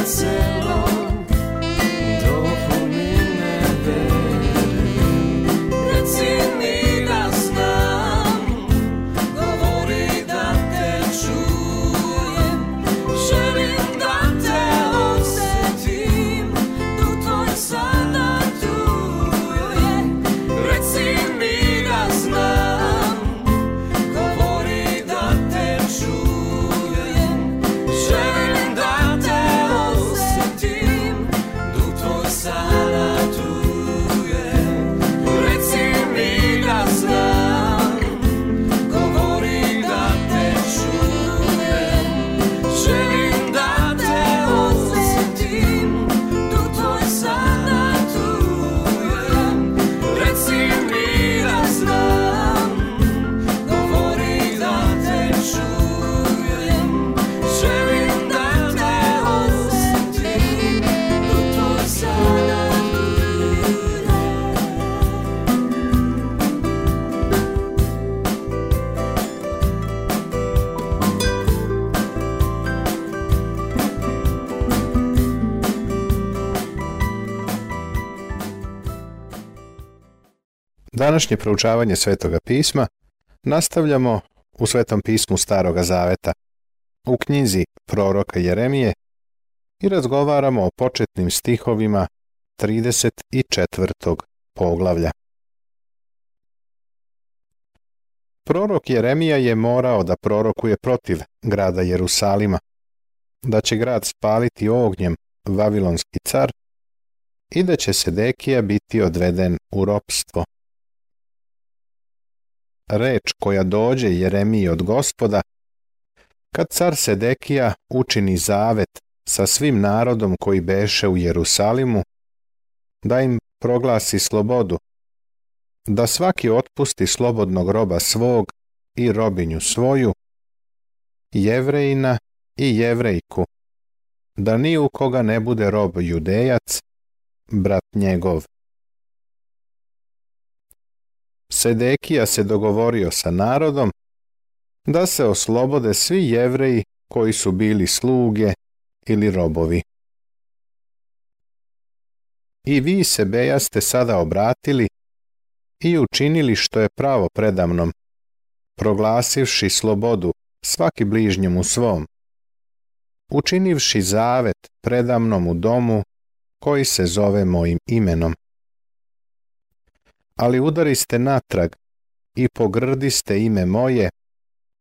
cancelou. Današnje proučavanje Svetoga pisma nastavljamo u Svetom pismu Staroga Zaveta, u knjizi proroka Jeremije i razgovaramo o početnim stihovima 34. poglavlja. Prorok Jeremija je morao da prorokuje protiv grada Jerusalima, da će grad spaliti ognjem Vavilonski car i da će Sedekija biti odveden u ropstvo reč koja dođe Jeremiji od gospoda, kad car Sedekija učini zavet sa svim narodom koji beše u Jerusalimu, da im proglasi slobodu, da svaki otpusti slobodnog roba svog i robinju svoju, jevrejina i jevrejku, da ni u koga ne bude rob judejac, brat njegov. Sedekija se dogovorio sa narodom da se oslobode svi jevreji koji su bili sluge ili robovi. I vi Sebeja ste sada obratili i učinili što je pravo predamnom, proglasivši slobodu svaki u svom, učinivši zavet predamnom u domu koji se zove mojim imenom ali udariste natrag i pogrdiste ime moje,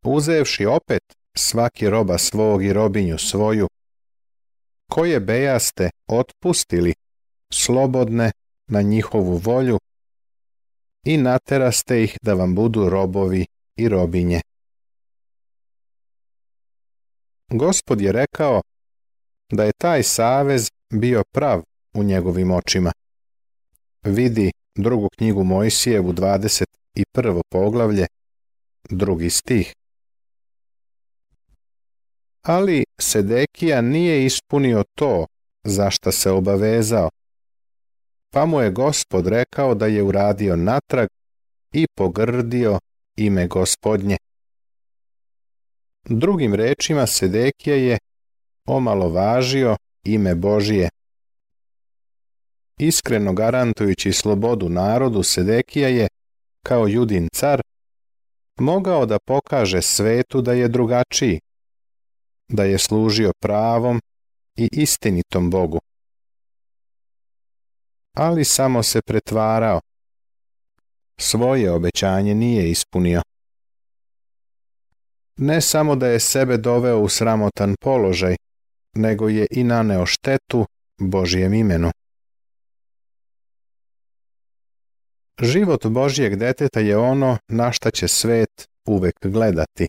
uzevši opet svaki roba svog i robinju svoju, koje bejaste otpustili, slobodne na njihovu volju, i nateraste ih da vam budu robovi i robinje. Gospod je rekao da je taj savez bio prav u njegovim očima. Vidi, drugu knjigu Mojsijevu 21. poglavlje, drugi stih. Ali Sedekija nije ispunio to za šta se obavezao, pa mu je gospod rekao da je uradio natrag i pogrdio ime gospodnje. Drugim rečima Sedekija je omalovažio ime Božije iskreno garantujući slobodu narodu Sedekija je, kao judin car, mogao da pokaže svetu da je drugačiji, da je služio pravom i istinitom Bogu. Ali samo se pretvarao. Svoje obećanje nije ispunio. Ne samo da je sebe doveo u sramotan položaj, nego je i naneo štetu Božijem imenu. Život Božijeg deteta je ono na šta će svet uvek gledati.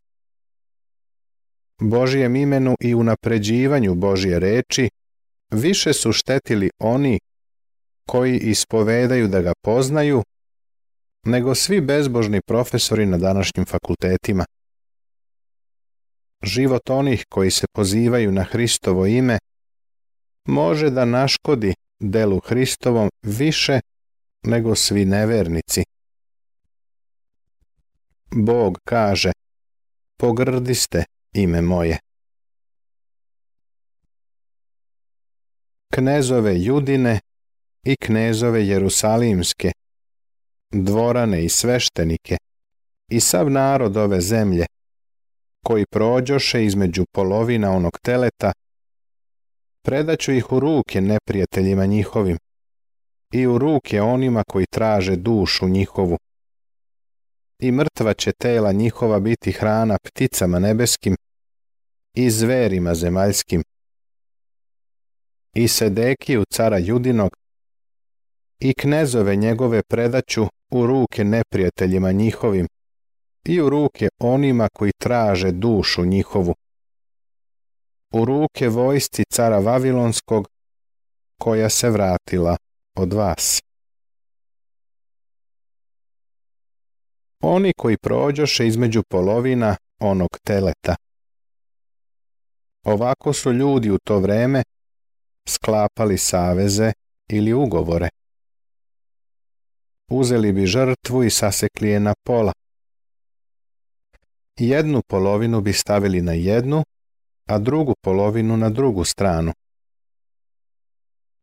Božijem imenu i unapređivanju Božije reči više su štetili oni koji ispovedaju da ga poznaju, nego svi bezbožni profesori na današnjim fakultetima. Život onih koji se pozivaju na Hristovo ime može da naškodi delu Hristovom više nego svi nevernici. Bog kaže, pogrdiste ime moje. Knezove Judine i knezove Jerusalimske, dvorane i sveštenike, i sav narod ove zemlje, koji prođoše između polovina onog teleta, predaću ih u ruke neprijateljima njihovim, i u ruke onima koji traže dušu njihovu. I mrtva će tela njihova biti hrana pticama nebeskim i zverima zemaljskim. I Sedekiju cara Judinog i knezove njegove predaću u ruke neprijateljima njihovim i u ruke onima koji traže dušu njihovu. U ruke vojsci cara Vavilonskog koja se vratila od vas. Oni koji prođoše između polovina onog teleta. Ovako su ljudi u to vreme sklapali saveze ili ugovore. Uzeli bi žrtvu i sasekli je na pola. Jednu polovinu bi stavili na jednu, a drugu polovinu na drugu stranu.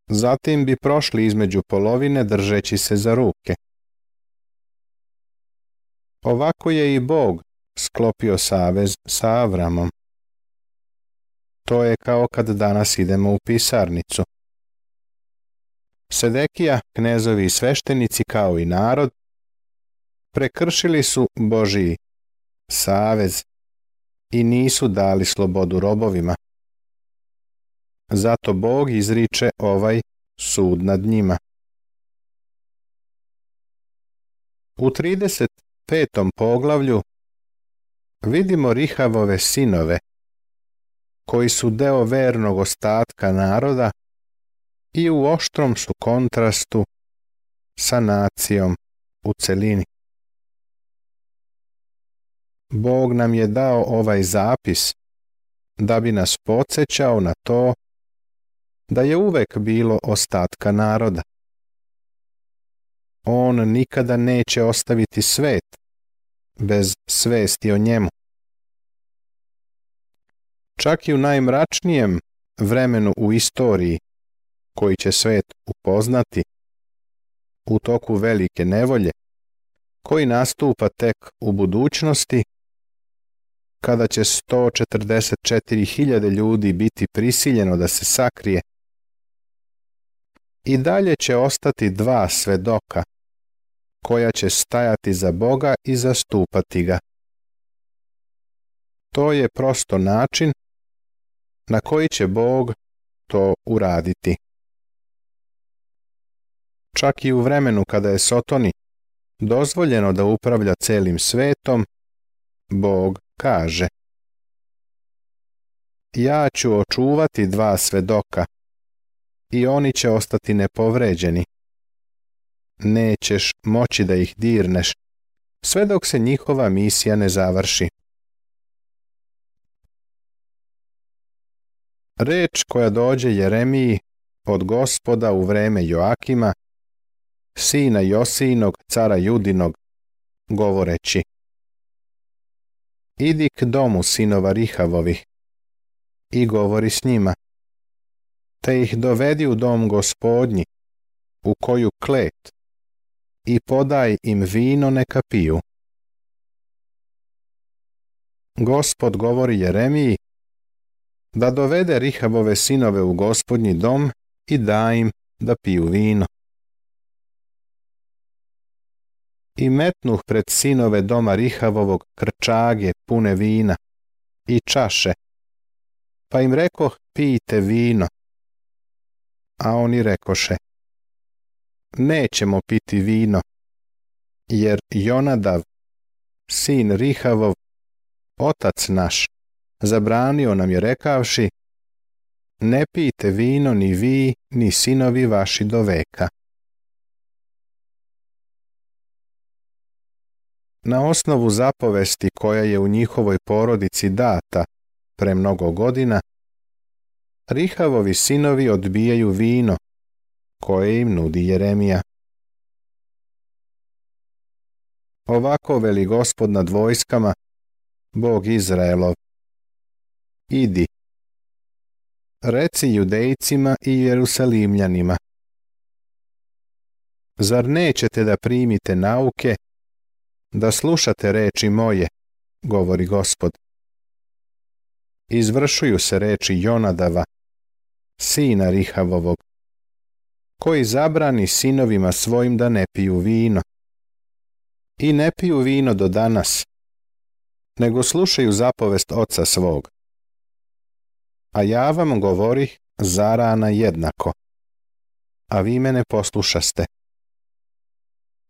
Zatim bi prošli između polovine držeći se za ruke. Ovako je i Bog sklopio savez sa Avramom. To je kao kad danas idemo u pisarnicu. Sedekija, knezovi i sveštenici kao i narod prekršili su Božiji savez i nisu dali slobodu robovima. Zato Bog izriče ovaj sud nad njima. U 35. poglavlju vidimo Rihavove sinove, koji su deo vernog ostatka naroda i u oštrom su kontrastu sa nacijom u celini. Bog nam je dao ovaj zapis da bi nas podsjećao na to da je uvek bilo ostatka naroda. On nikada neće ostaviti svet bez svesti o njemu. Čak i u najmračnijem vremenu u istoriji koji će svet upoznati u toku velike nevolje, koji nastupa tek u budućnosti, kada će 144.000 ljudi biti prisiljeno da se sakrije i dalje će ostati dva svedoka koja će stajati za Boga i zastupati ga. To je prosto način na koji će Bog to uraditi. Čak i u vremenu kada je Sotoni dozvoljeno da upravlja celim svetom, Bog kaže Ja ću očuvati dva svedoka, i oni će ostati nepovređeni. Nećeš moći da ih dirneš, sve dok se njihova misija ne završi. Reč koja dođe Jeremiji od gospoda u vreme Joakima, sina Josinog, cara Judinog, govoreći Idi k domu sinova Rihavovih i govori s njima te ih dovedi u dom gospodnji, u koju klet, i podaj im vino neka piju. Gospod govori Jeremiji da dovede Rihabove sinove u gospodnji dom i da im da piju vino. I metnuh pred sinove doma Rihavovog krčage pune vina i čaše, pa im rekoh pijte vino, a oni rekoše, nećemo piti vino, jer Jonadav, sin Rihavov, otac naš, zabranio nam je rekavši, ne pijte vino ni vi, ni sinovi vaši do veka. Na osnovu zapovesti koja je u njihovoj porodici data pre mnogo godina, Rihavovi sinovi odbijaju vino koje im nudi Jeremija. Ovako veli gospod nad vojskama, Bog Izraelov. Idi, reci judejcima i jerusalimljanima. Zar nećete da primite nauke, da slušate reči moje, govori gospod. Izvršuju se reči Jonadava, sina Rihavovog, koji zabrani sinovima svojim da ne piju vino. I ne piju vino do danas, nego slušaju zapovest oca svog. A ja vam govori zarana jednako, a vi mene poslušaste.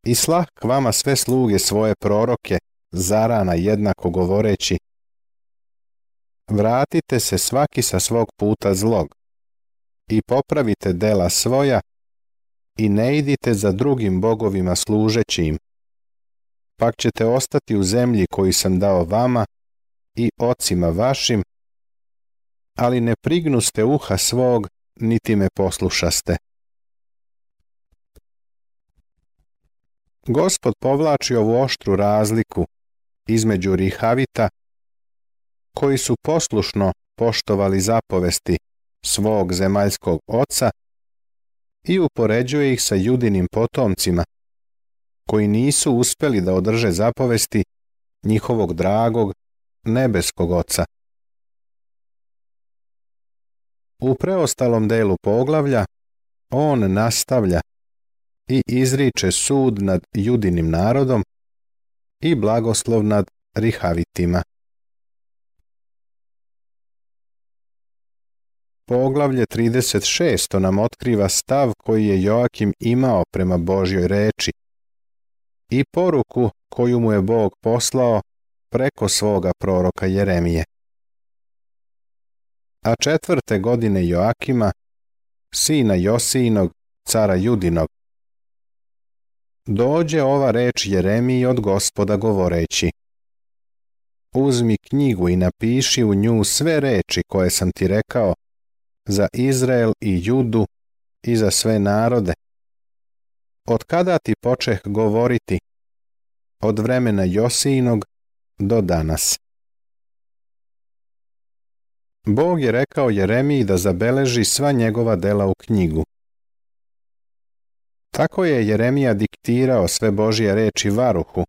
I slah k vama sve sluge svoje proroke, zarana jednako govoreći, Vratite se svaki sa svog puta zlog, i popravite dela svoja i ne idite za drugim bogovima služeći im. pak ćete ostati u zemlji koju sam dao vama i ocima vašim, ali ne prignuste uha svog, niti me poslušaste. Gospod povlači ovu oštru razliku između rihavita, koji su poslušno poštovali zapovesti svog zemaljskog oca i upoređuje ih sa judinim potomcima, koji nisu uspeli da održe zapovesti njihovog dragog nebeskog oca. U preostalom delu poglavlja on nastavlja i izriče sud nad judinim narodom i blagoslov nad rihavitima. Poglavlje 36. nam otkriva stav koji je Joakim imao prema Božjoj reči i poruku koju mu je Bog poslao preko svoga proroka Jeremije. A četvrte godine Joakima, sina Josijinog, cara Judinog, dođe ova reč Jeremiji od gospoda govoreći Uzmi knjigu i napiši u nju sve reči koje sam ti rekao, za Izrael i Judu i za sve narode. Od kada ti počeh govoriti? Od vremena Josinog do danas. Bog je rekao Jeremiji da zabeleži sva njegova dela u knjigu. Tako je Jeremija diktirao sve Božje reči Varuhu,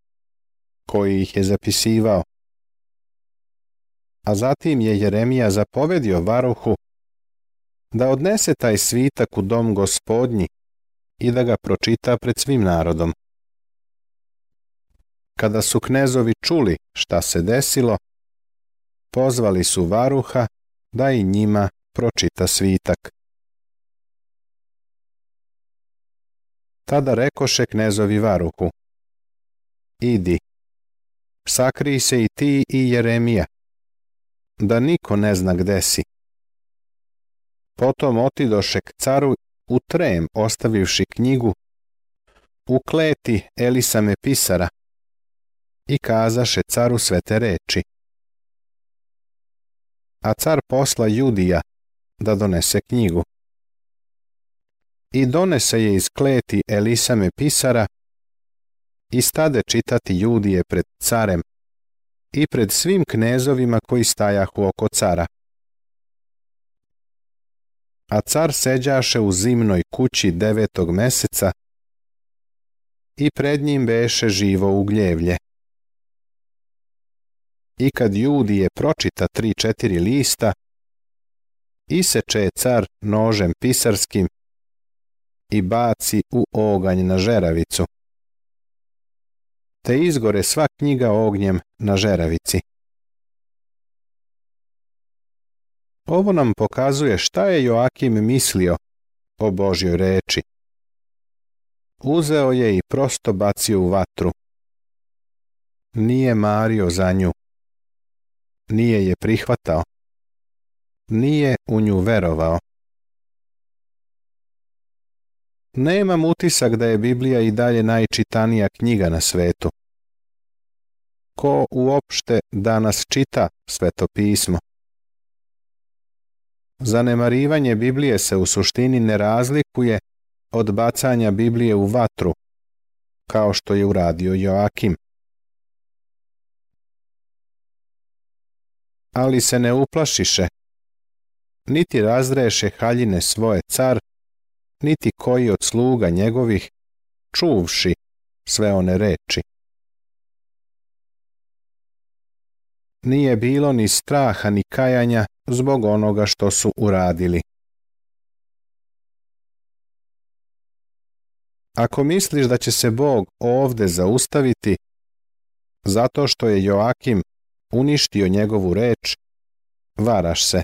koji ih je zapisivao. A zatim je Jeremija zapovedio Varuhu da odnese taj svitak u dom gospodnji i da ga pročita pred svim narodom. Kada su knezovi čuli šta se desilo, pozvali su Varuha da i njima pročita svitak. Tada rekoše knezovi Varuhu, idi, sakrij se i ti i Jeremija, da niko ne zna gde si. Potom otidoše k caru u trem ostavivši knjigu u kleti Elisame pisara i kazaše caru sve te reči. A car posla Judija da donese knjigu. I donese je iz kleti Elisame pisara i stade čitati Judije pred carem i pred svim knezovima koji stajahu oko cara. A car seđaše u zimnoj kući devetog meseca i pred njim beše živo ugljevlje. I kad je pročita tri četiri lista, iseče je car nožem pisarskim i baci u oganj na žeravicu, te izgore sva knjiga ognjem na žeravici. Ovo nam pokazuje šta je Joakim mislio o Božjoj reči. Uzeo je i prosto bacio u vatru. Nije mario za nju. Nije je prihvatao. Nije u nju verovao. Nemam utisak da je Biblija i dalje najčitanija knjiga na svetu. Ko uopšte danas čita sveto pismo? Zanemarivanje Biblije se u suštini ne razlikuje od bacanja Biblije u vatru, kao što je uradio Joakim. Ali se ne uplašiše, niti razdreše haljine svoje car, niti koji od sluga njegovih, čuvši sve one reči. Nije bilo ni straha ni kajanja, zbog onoga što su uradili. Ako misliš da će se Bog ovde zaustaviti zato što je Joakim uništio njegovu reč, varaš se.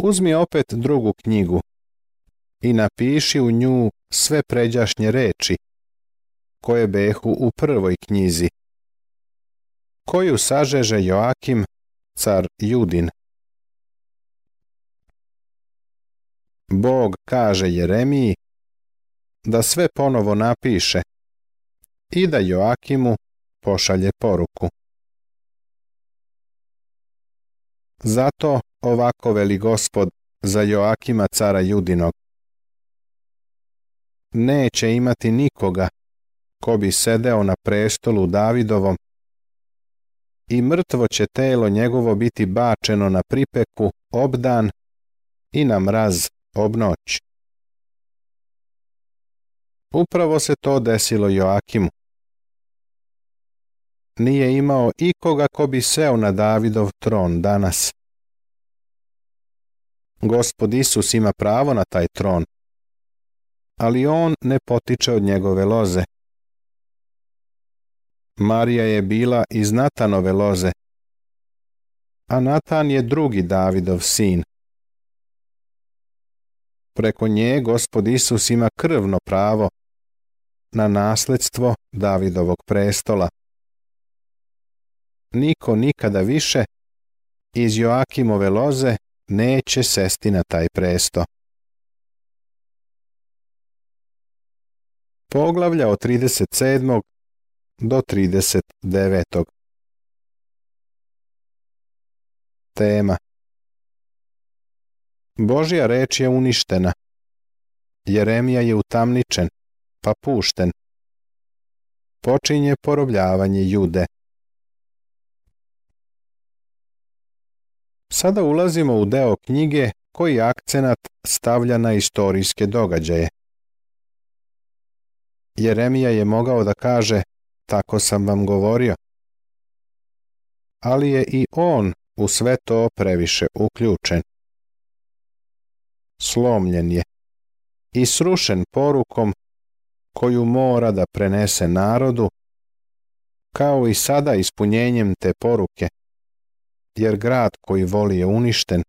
Uzmi opet drugu knjigu i napiši u nju sve pređašnje reči koje behu u prvoj knjizi koju sažeže Joakim, car Judin. Bog kaže Jeremiji da sve ponovo napiše i da Joakimu pošalje poruku. Zato ovako veli gospod za Joakima cara Judinog. Neće imati nikoga ko bi sedeo na prestolu Davidovom i mrtvo će telo njegovo biti bačeno na pripeku obdan i na mraz obnoć. Upravo se to desilo Joakimu. Nije imao ikoga ko bi seo na Davidov tron danas. Gospod Isus ima pravo na taj tron, ali on ne potiče od njegove loze. Marija je bila iz Natanove loze, a Natan je drugi Davidov sin. Preko nje gospod Isus ima krvno pravo na nasledstvo Davidovog prestola. Niko nikada više iz Joakimove loze neće sesti na taj presto. Poglavlja od 37 do 39. Tema Božja reč je uništena. Jeremija je utamničen, pa pušten. Počinje porobljavanje jude. Sada ulazimo u deo knjige koji akcenat stavlja na istorijske događaje. Jeremija je mogao da kaže tako sam vam govorio. Ali je i on u sve to previše uključen. Slomljen je i srušen porukom koju mora da prenese narodu, kao i sada ispunjenjem te poruke, jer grad koji voli je uništen,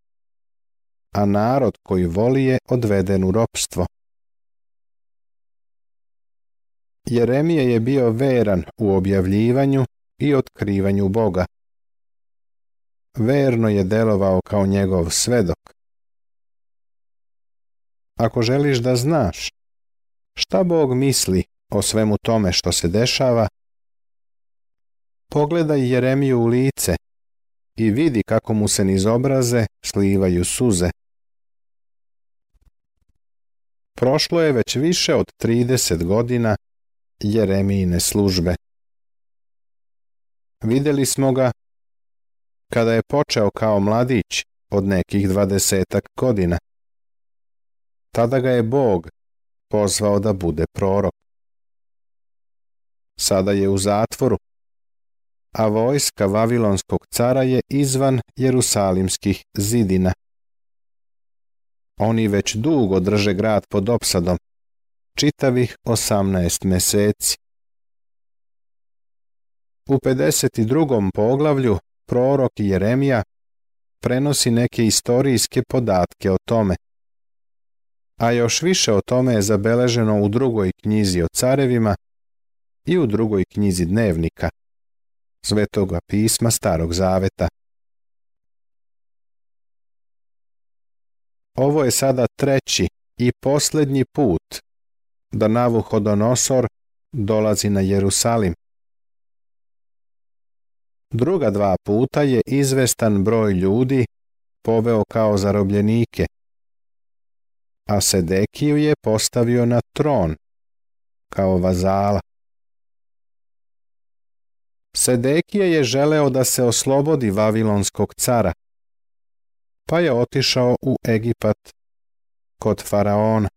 a narod koji voli je odveden u ropstvo. Jeremija je bio veran u objavljivanju i otkrivanju Boga. Verno je delovao kao njegov svedok. Ako želiš da znaš šta Bog misli o svemu tome što se dešava, pogledaj Jeremiju u lice i vidi kako mu se niz obraze slivaju suze. Prošlo je već više od 30 godina Jeremijine službe. Videli smo ga kada je počeo kao mladić od nekih dvadesetak godina. Tada ga je Bog pozvao da bude prorok. Sada je u zatvoru, a vojska Vavilonskog cara je izvan Jerusalimskih zidina. Oni već dugo drže grad pod opsadom, čitavih 18 meseci. U 52. poglavlju prorok Jeremija prenosi neke istorijske podatke o tome. A još više o tome je zabeleženo u drugoj knjizi o carevima i u drugoj knjizi dnevnika, svetoga pisma Starog Zaveta. Ovo je sada treći i poslednji put da Navuhodonosor dolazi na Jerusalim. Druga dva puta je izvestan broj ljudi poveo kao zarobljenike, a Sedekiju je postavio na tron kao vazala. Sedekija je želeo da se oslobodi Vavilonskog cara, pa je otišao u Egipat kod Faraona.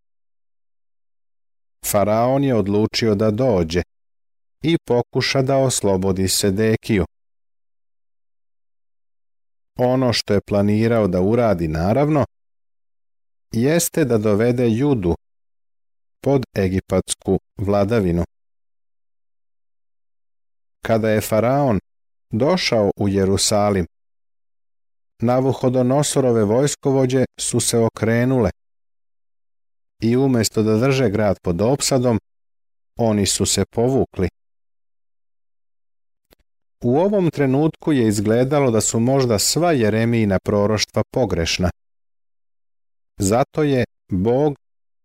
Faraon je odlučio da dođe i pokuša da oslobodi Sedekiju. Ono što je planirao da uradi naravno jeste da dovede Judu pod egipatsku vladavinu. Kada je Faraon došao u Jerusalim, Navuhodonosorove vojskovođe su se okrenule i umjesto da drže grad pod opsadom, oni su se povukli. U ovom trenutku je izgledalo da su možda sva Jeremijina proroštva pogrešna. Zato je Bog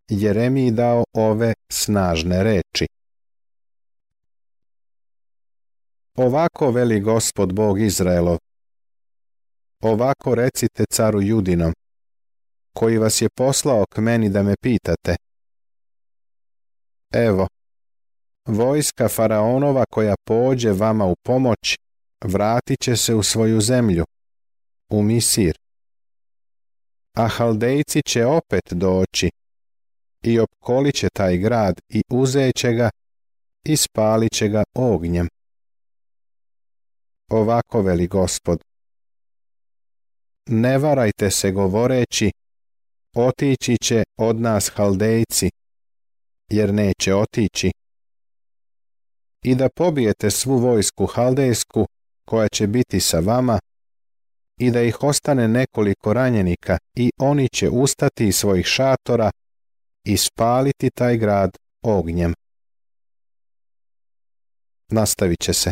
Jeremiji dao ove snažne reči. Ovako veli gospod Bog Izraelov. Ovako recite caru Judinom koji vas je poslao k meni da me pitate. Evo, vojska faraonova koja pođe vama u pomoć, vratit će se u svoju zemlju, u Misir. A haldejci će opet doći i opkolit će taj grad i uzet će ga i spalit će ga ognjem. Ovako veli gospod. Ne varajte se govoreći, otići će od nas haldejci, jer neće otići. I da pobijete svu vojsku haldejsku koja će biti sa vama i da ih ostane nekoliko ranjenika i oni će ustati iz svojih šatora i spaliti taj grad ognjem. Nastavit će se.